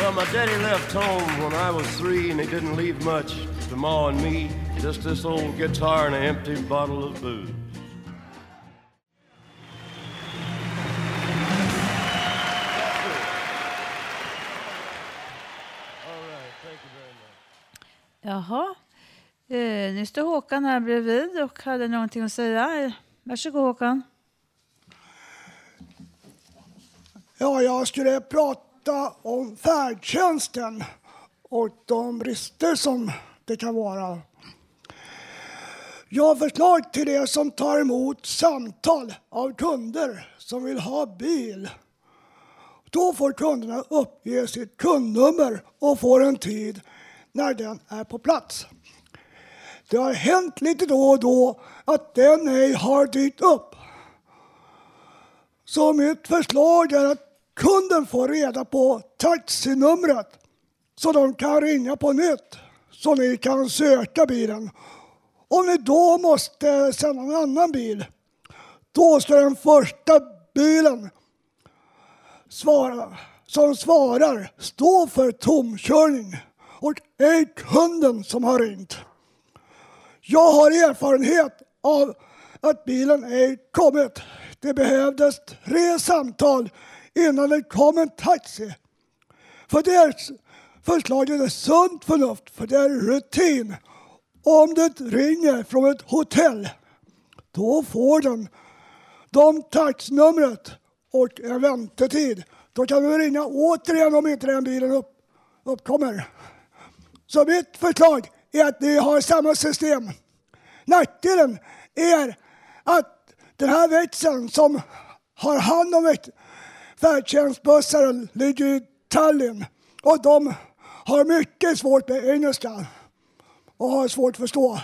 Well, my daddy left home when I was three, and he didn't leave much to Ma and me. Just this old guitar and an empty bottle of booze. Jaha. Eh, nu står Håkan här bredvid och hade någonting att säga. Varsågod Håkan. Ja, jag skulle prata om färdtjänsten och de brister som det kan vara. Jag har förslag till er som tar emot samtal av kunder som vill ha bil. Då får kunderna uppge sitt kundnummer och får en tid när den är på plats. Det har hänt lite då och då att den ej har dykt upp. Så mitt förslag är att kunden får reda på taxinumret så de kan ringa på nytt så ni kan söka bilen. Om ni då måste sända en annan bil, då ska den första bilen svara, som svarar stå för tomkörning och ej kunden som har ringt. Jag har erfarenhet av att bilen ej kommit. Det behövdes tre samtal innan det kom en taxi. För det förslaget är sunt förnuft, för det är rutin. Om det ringer från ett hotell, då får den de taxnumret och en väntetid. Då kan du ringa återigen om inte den bilen upp, uppkommer. Så mitt förslag är att ni har samma system. Nackdelen är att den här växeln som har hand om färdtjänstbussar ligger i Tallinn och de har mycket svårt med engelska och har svårt att förstå.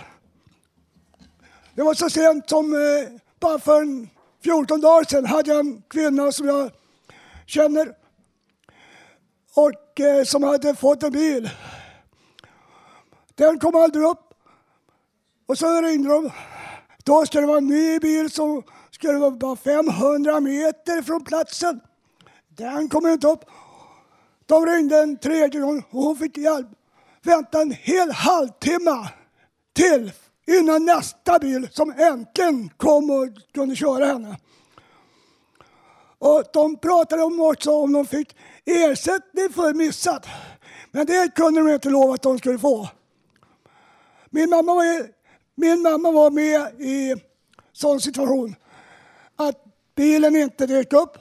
Det var så sent som eh, bara för 14 dagar sedan hade jag en kvinna som jag känner och eh, som hade fått en bil. Den kom aldrig upp. Och så ringde de. Då skulle det vara en ny bil som skulle vara bara 500 meter från platsen. Den kom inte upp. De ringde en tredje gång och hon fick hjälp. Vänta en hel halvtimme till innan nästa bil som äntligen kom och kunde köra henne. Och de pratade om också om de fick ersättning för missat. Men det kunde de inte lova att de skulle få. Min mamma var, min mamma var med i sån situation att bilen inte dök upp.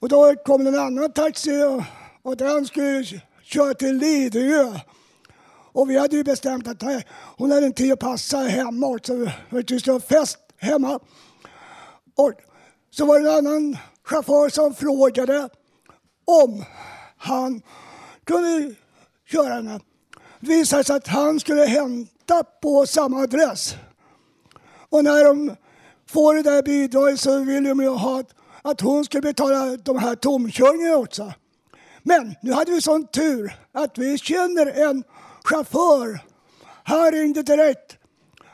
Och då kom en annan taxi och, den skulle köra till Lidingö. Och vi hade ju bestämt att eh, hon hade en tid att passa hemma också. Vi skulle ha fest hemma. Och så var det en annan chaufför som frågade om han kunde köra henne. Det visade sig att han skulle hämta på samma adress. Och när de får det där bidraget så vill de ju ha att, att hon ska betala de här tomkörningarna också. Men nu hade vi sån tur att vi känner en chaufför. Han ringde direkt.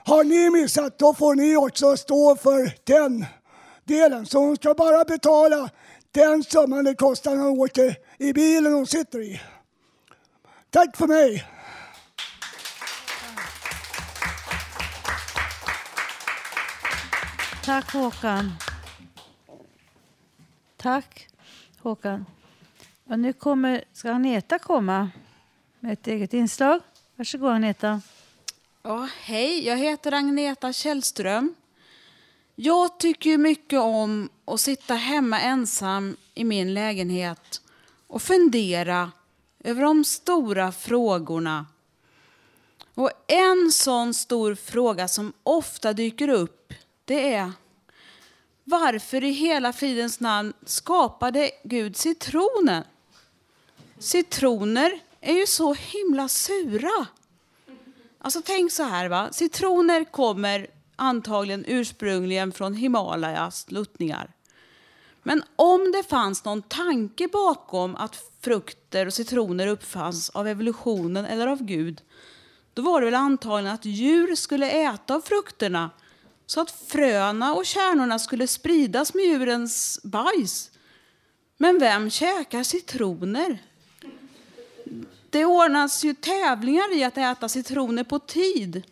Har ni missat, då får ni också stå för den delen. Så hon ska bara betala den summan det kostar när hon åker i bilen hon sitter i. Tack för mig. Tack Håkan. Tack Håkan. Och nu kommer, ska Agneta komma med ett eget inslag. Varsågod Agneta. Ja, hej, jag heter Agneta Källström. Jag tycker mycket om att sitta hemma ensam i min lägenhet och fundera över de stora frågorna. Och en sån stor fråga som ofta dyker upp det är varför i hela fridens namn skapade Gud citronen? Citroner är ju så himla sura. Alltså tänk så här va, citroner kommer antagligen ursprungligen från Himalayas sluttningar. Men om det fanns någon tanke bakom att frukter och citroner uppfanns av evolutionen eller av Gud, då var det väl antagligen att djur skulle äta av frukterna så att fröna och kärnorna skulle spridas med djurens bajs. Men vem käkar citroner? Det ordnas ju tävlingar i att äta citroner på tid.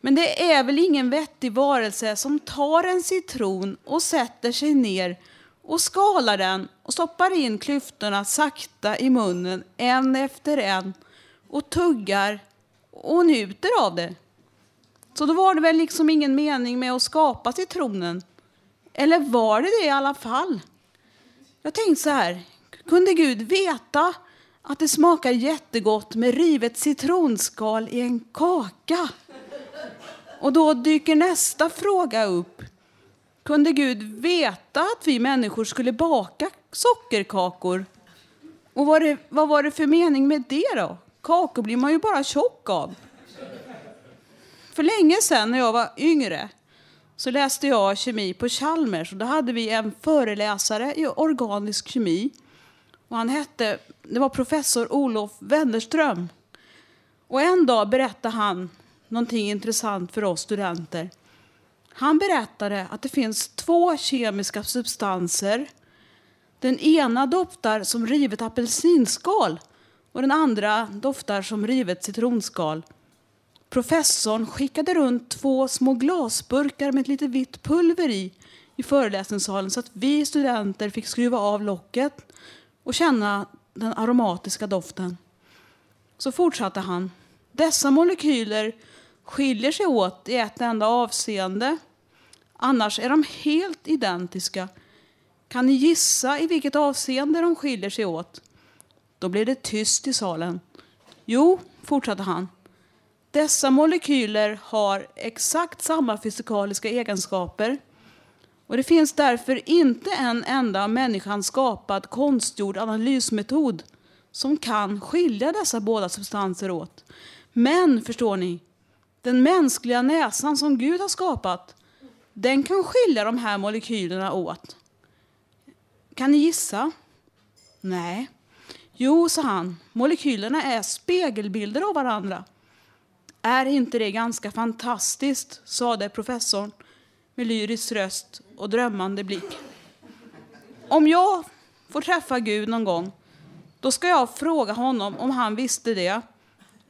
Men det är väl ingen vettig varelse som tar en citron och sätter sig ner och skalar den och stoppar in klyftorna sakta i munnen en efter en och tuggar och njuter av det. Så då var det väl liksom ingen mening med att skapa citronen. Eller var det det i alla fall? Jag tänkte så här, kunde Gud veta att det smakar jättegott med rivet citronskal i en kaka? Och då dyker nästa fråga upp. Kunde Gud veta att vi människor skulle baka sockerkakor? Och vad, det, vad var det för mening med det då? Kakor blir man ju bara tjock av. För länge sedan när jag var yngre så läste jag kemi på Chalmers och då hade vi en föreläsare i organisk kemi. Och han hette, det var professor Olof Wennerström. Och en dag berättade han någonting intressant för oss studenter. Han berättade att det finns två kemiska substanser. Den ena doftar som rivet apelsinskal och den andra doftar som rivet citronskal. Professorn skickade runt två små glasburkar med ett litet vitt pulver i i föreläsningssalen så att vi studenter fick skruva av locket och känna den aromatiska doften. Så fortsatte han. Dessa molekyler skiljer sig åt i ett enda avseende. Annars är de helt identiska. Kan ni gissa i vilket avseende de skiljer sig åt? Då blev det tyst i salen. Jo, fortsatte han. Dessa molekyler har exakt samma fysikaliska egenskaper. Och det finns därför inte en enda av människan skapad konstgjord analysmetod som kan skilja dessa båda substanser åt. Men, förstår ni, den mänskliga näsan som Gud har skapat, den kan skilja de här molekylerna åt. Kan ni gissa? Nej. Jo, sa han, molekylerna är spegelbilder av varandra. Är inte det ganska fantastiskt, sade professorn med lyrisk röst och drömmande blick. Om jag får träffa Gud någon gång, då ska jag fråga honom om han visste det.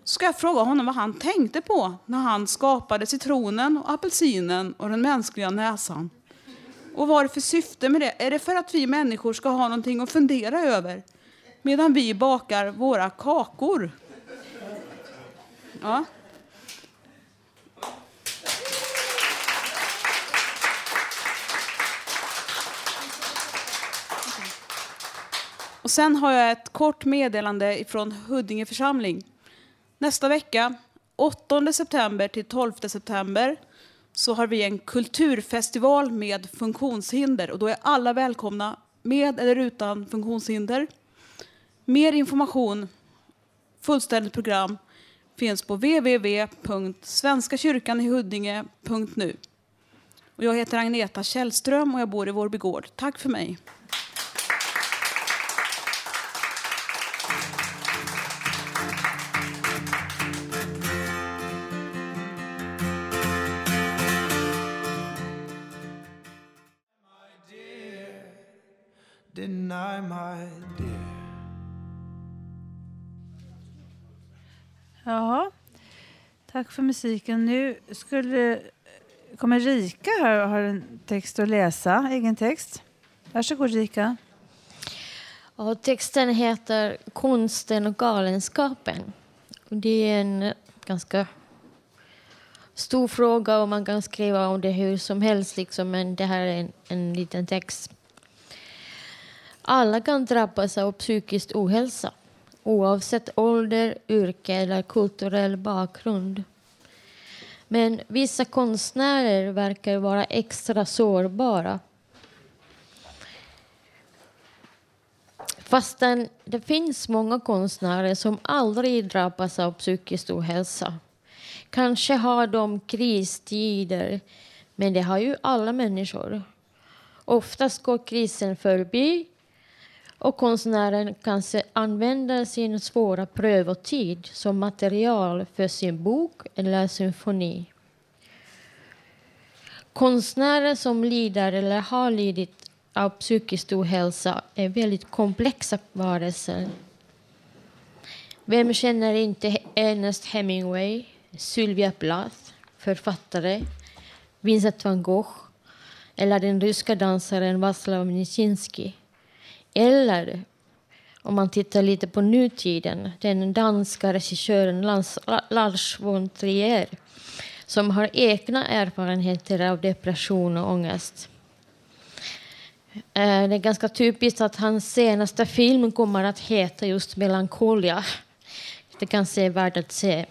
Ska jag fråga honom vad han tänkte på när han skapade citronen, och apelsinen och den mänskliga näsan. Och vad är det för syfte med det? Är det för att vi människor ska ha någonting att fundera över medan vi bakar våra kakor? Ja. Och sen har jag ett kort meddelande från Huddinge församling. Nästa vecka, 8 september till 12 september, så har vi en kulturfestival med funktionshinder. Och då är alla välkomna, med eller utan funktionshinder. Mer information, fullständigt program, finns på www.svenskakyrkanihuddinge.nu. Och jag heter Agneta Källström och jag bor i Vårby gård. Tack för mig. Tack för musiken. Nu skulle, kommer Rika här och har en text att läsa, egen text. Varsågod Rika. Och texten heter Konsten och galenskapen. Och det är en ganska stor fråga och man kan skriva om det hur som helst, liksom, men det här är en, en liten text. Alla kan drabbas av psykisk ohälsa oavsett ålder, yrke eller kulturell bakgrund. Men vissa konstnärer verkar vara extra sårbara. Fastän det finns många konstnärer som aldrig drabbas av psykisk ohälsa. Kanske har de kristider, men det har ju alla människor. Oftast går krisen förbi och konstnären kanske använder sin svåra prövotid som material för sin bok eller symfoni. Konstnärer som lider eller har lidit av psykisk ohälsa är väldigt komplexa varelser. Vem känner inte Ernest Hemingway, Sylvia Plath, författare, Vincent van Gogh eller den ryska dansaren Vaslav Nijinsky? Eller om man tittar lite på nutiden, den danska regissören Lars von Trier som har egna erfarenheter av depression och ångest. Eh, det är ganska typiskt att hans senaste film kommer att heta just Melancholia. Det kanske är värt att se.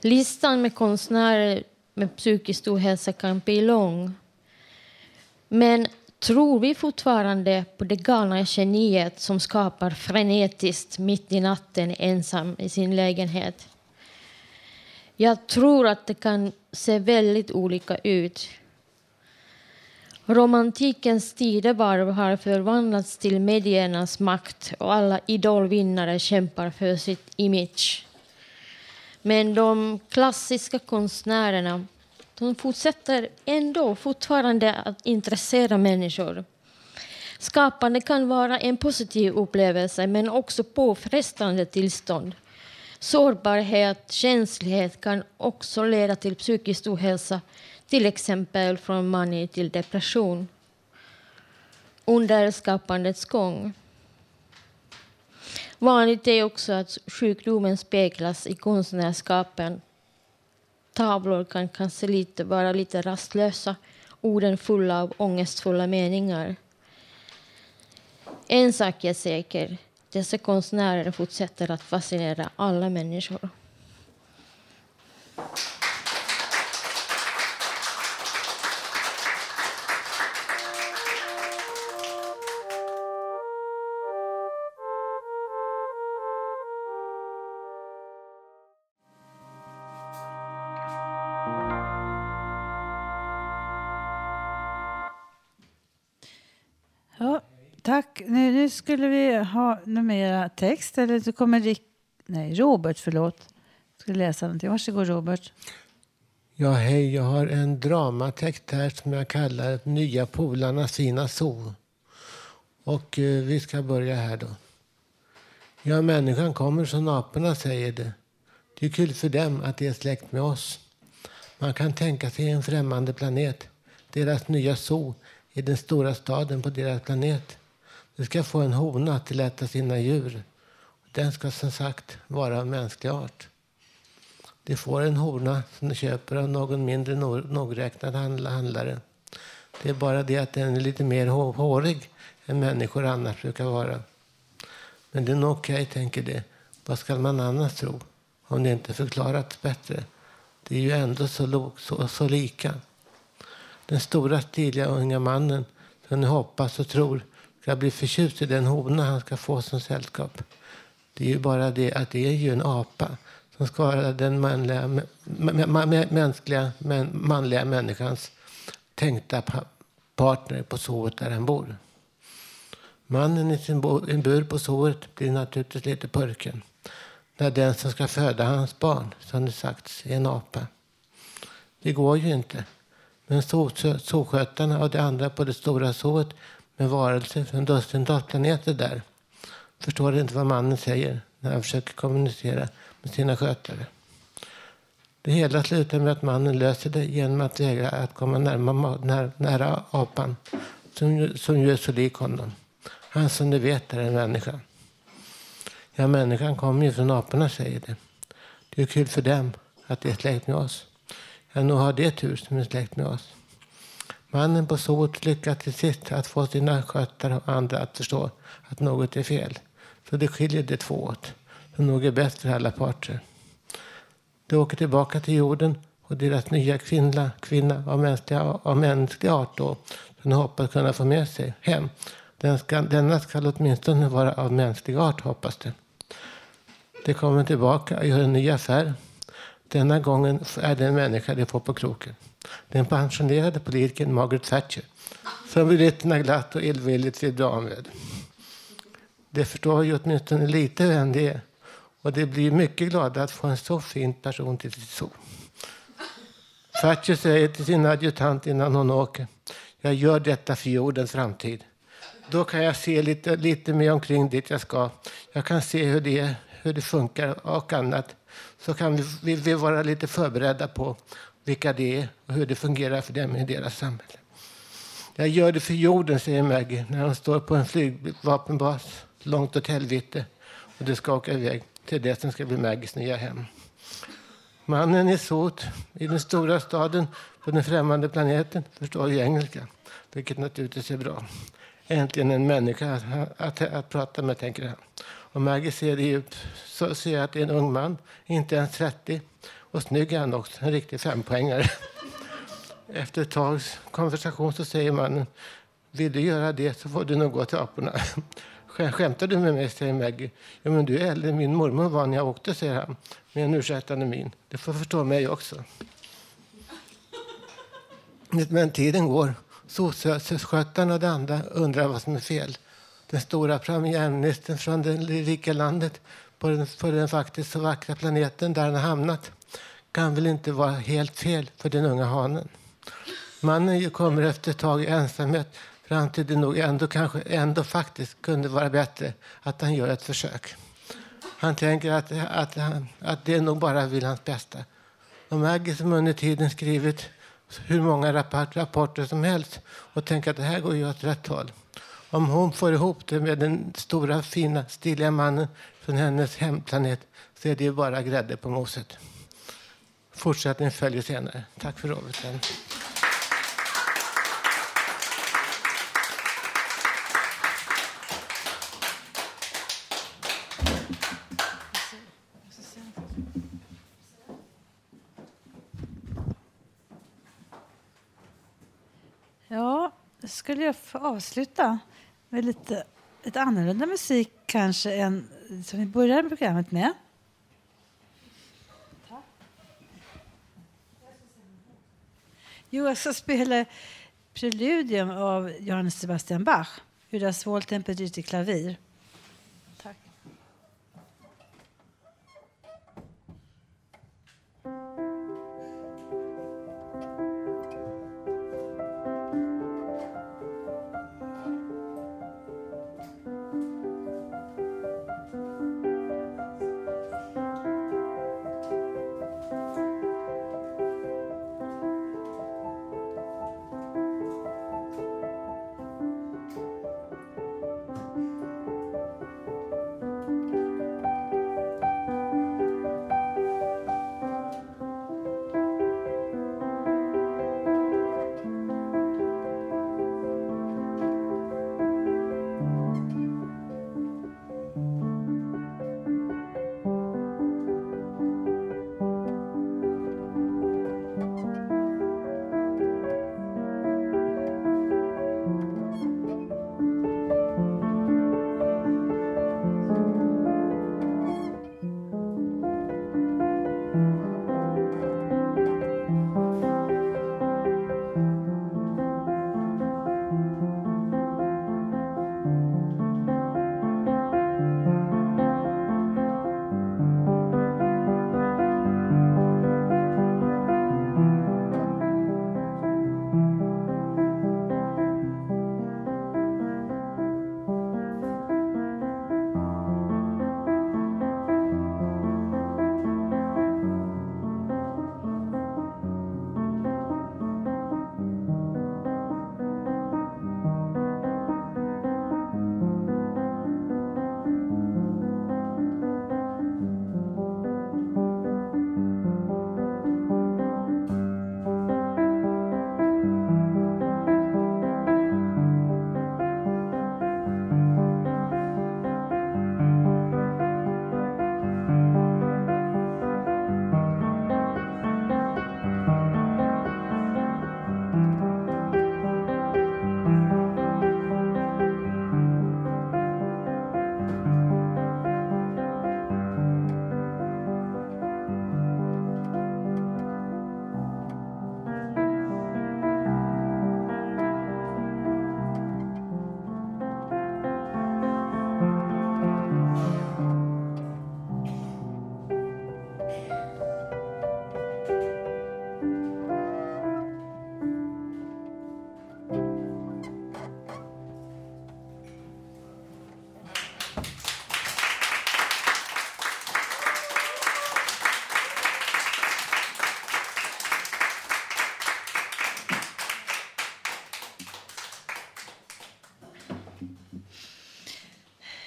Listan med konstnärer med psykisk ohälsa kan bli lång. Men Tror vi fortfarande på det galna geniet som skapar frenetiskt mitt i natten ensam i sin lägenhet? Jag tror att det kan se väldigt olika ut. Romantikens tidevarv har förvandlats till mediernas makt och alla idolvinnare kämpar för sitt image. Men de klassiska konstnärerna de fortsätter ändå fortfarande att intressera människor. Skapande kan vara en positiv upplevelse men också påfrestande tillstånd. Sårbarhet, känslighet kan också leda till psykisk ohälsa, till exempel från mani till depression under skapandets gång. Vanligt är också att sjukdomen speglas i konstnärskapen tavlor kan kanske lite, vara lite rastlösa, orden fulla av ångestfulla meningar. En sak är säker, dessa konstnärer fortsätter att fascinera alla människor. Tack. Nu, nu, skulle vi ha mer text. Eller så kommer Rick, nej, Robert, förlåt. Ska läsa någonting. Varsågod Robert. Ja, hej. Jag har en dramatext här som jag kallar Nya polarna sina zoo. Och eh, vi ska börja här då. Ja, människan kommer som aporna säger det. Det är kul för dem att de är släkt med oss. Man kan tänka sig en främmande planet. Deras nya zoo är den stora staden på deras planet. Du ska få en hona till att äta sina djur. Den ska som sagt vara av mänsklig art. Du får en hona som du köper av någon mindre nogräknad handlare. Det är bara det att den är lite mer hårig än människor annars brukar vara. Men det är nog okej, okay, tänker det. Vad ska man annars tro? Om det inte förklarats bättre. Det är ju ändå så, så, så lika. Den stora stiliga unga mannen som ni hoppas och tror ska bli förtjust i den hona han ska få som sällskap. Det är ju bara det att det är ju en apa som ska vara den manliga, mänskliga, manliga människans tänkta partner på sovet där han bor. Mannen i sin bur på sovet blir naturligtvis lite purken när den som ska föda hans barn, som det sagts, är en apa. Det går ju inte. Men solskötarna och de andra på det stora sovet med varelser från dussintalsplaneter där förstår inte vad mannen säger när han försöker kommunicera med sina skötare. Det hela slutar med att mannen löser det genom att vägra att komma närma, när, nära apan som, ju- som ju är så lik honom. Han som du vet är en människa. Ja, människan kommer ju från aporna, säger det. Det är kul för dem att det är släkt med oss. Ja, nog har det tur som är släkt med oss. Mannen på sot lyckas till sist att få sina skötare och andra att förstå att något är fel. Så det skiljer de två åt. Som nog är bäst för alla parter. De åker tillbaka till jorden och deras nya kvinna, kvinna av, mänsklig, av mänsklig art då, som de hoppas kunna få med sig hem. Den ska, denna ska åtminstone vara av mänsklig art, hoppas de. De kommer tillbaka och gör en ny affär. Denna gången är det en människa de får på kroken. Den pensionerade politikern Margaret Thatcher som britterna glatt och illvilligt vill bli av med. De förstår ju åtminstone lite vem det är och de blir mycket glada att få en så fin person till sitt zoo. Thatcher säger till sin adjutant innan hon åker. Jag gör detta för jordens framtid. Då kan jag se lite, lite mer omkring dit jag ska. Jag kan se hur det, hur det funkar och annat. Så kan vi, vi, vi vara lite förberedda på vilka det är och hur det fungerar för dem i deras samhälle. Jag gör det för jorden, säger Maggie när hon står på en flygvapenbas långt åt helvete och det ska åka iväg till det som ska bli Maggies nya hem. Mannen i sot i den stora staden på den främmande planeten förstår ju engelska, vilket naturligtvis är bra. Äntligen en människa att, att, att prata med, tänker han. Och Maggie ser det djupt, så ser jag att det är en ung man, inte ens 30. Och snygg är han också, en riktig fempoängare. Efter ett tags konversation så säger mannen, vill du göra det så får du nog gå till aporna. Skämtar du med mig, säger Maggie. Ja, men du är äldre än min mormor var när jag åkte, säger han med en ursäktande min. Du får förstå mig också. Men tiden går. Sosseskötarna och de andra undrar vad som är fel. Den stora premiärministern från det rika landet på den, på den faktiskt så vackra planeten där han har hamnat kan väl inte vara helt fel för den unga hanen. Mannen ju kommer efter ett tag i ensamhet fram till det nog ändå, kanske ändå faktiskt kunde vara bättre att han gör ett försök. Han tänker att, att, han, att det nog bara vill hans bästa. Och Maggie som under tiden skrivit hur många rapport, rapporter som helst och tänker att det här går ju åt rätt håll. Om hon får ihop det med den stora, fina, stiliga mannen från hennes hemplanet så är det ju bara grädde på moset. Fortsättning följer senare. Tack för ordet. Ja, skulle jag få avsluta med lite, lite annorlunda musik kanske än som vi började programmet med. Jo, jag ska spela Preludium av Johannes Sebastian Bach ur Das Wohltemperierte i Klavir.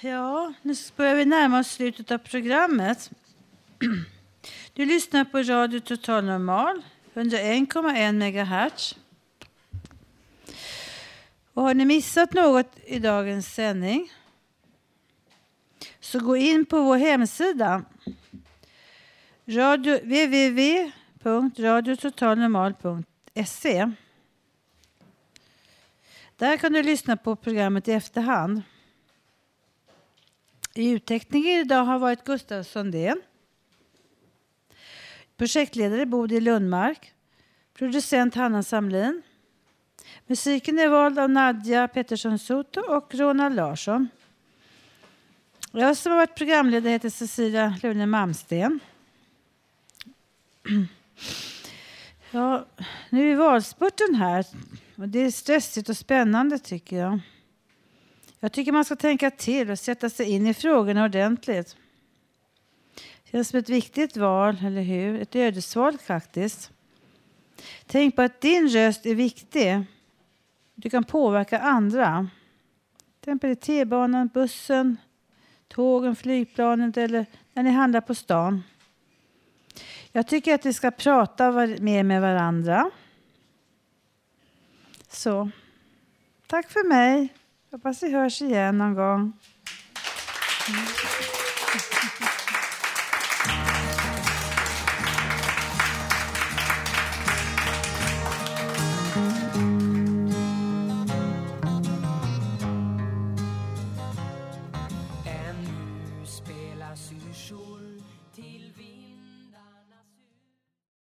Ja, nu börjar vi närma oss slutet av programmet. Du lyssnar på Radio Total Normal, 101,1 MHz. Och har ni missat något i dagens sändning så gå in på vår hemsida radio, www.radiototalnormal.se. Där kan du lyssna på programmet i efterhand. I idag har varit Gustav Sundén. Projektledare Bodil Lundmark. Producent Hanna Samlin. Musiken är vald av Nadja Pettersson Soto och Ronald Larsson. Jag som har varit programledare heter Cecilia Lune Malmsten. Ja, nu är valspurten här och det är stressigt och spännande tycker jag. Jag tycker man ska tänka till och sätta sig in i frågorna ordentligt. Det känns som ett viktigt val, eller hur? Ett ödesval faktiskt. Tänk på att din röst är viktig. Du kan påverka andra. Till exempel i T-banan, bussen, tågen, flygplanet eller när ni handlar på stan. Jag tycker att vi ska prata mer med varandra. Så, tack för mig. Hoppas vi hörs igen någon gång. Mm.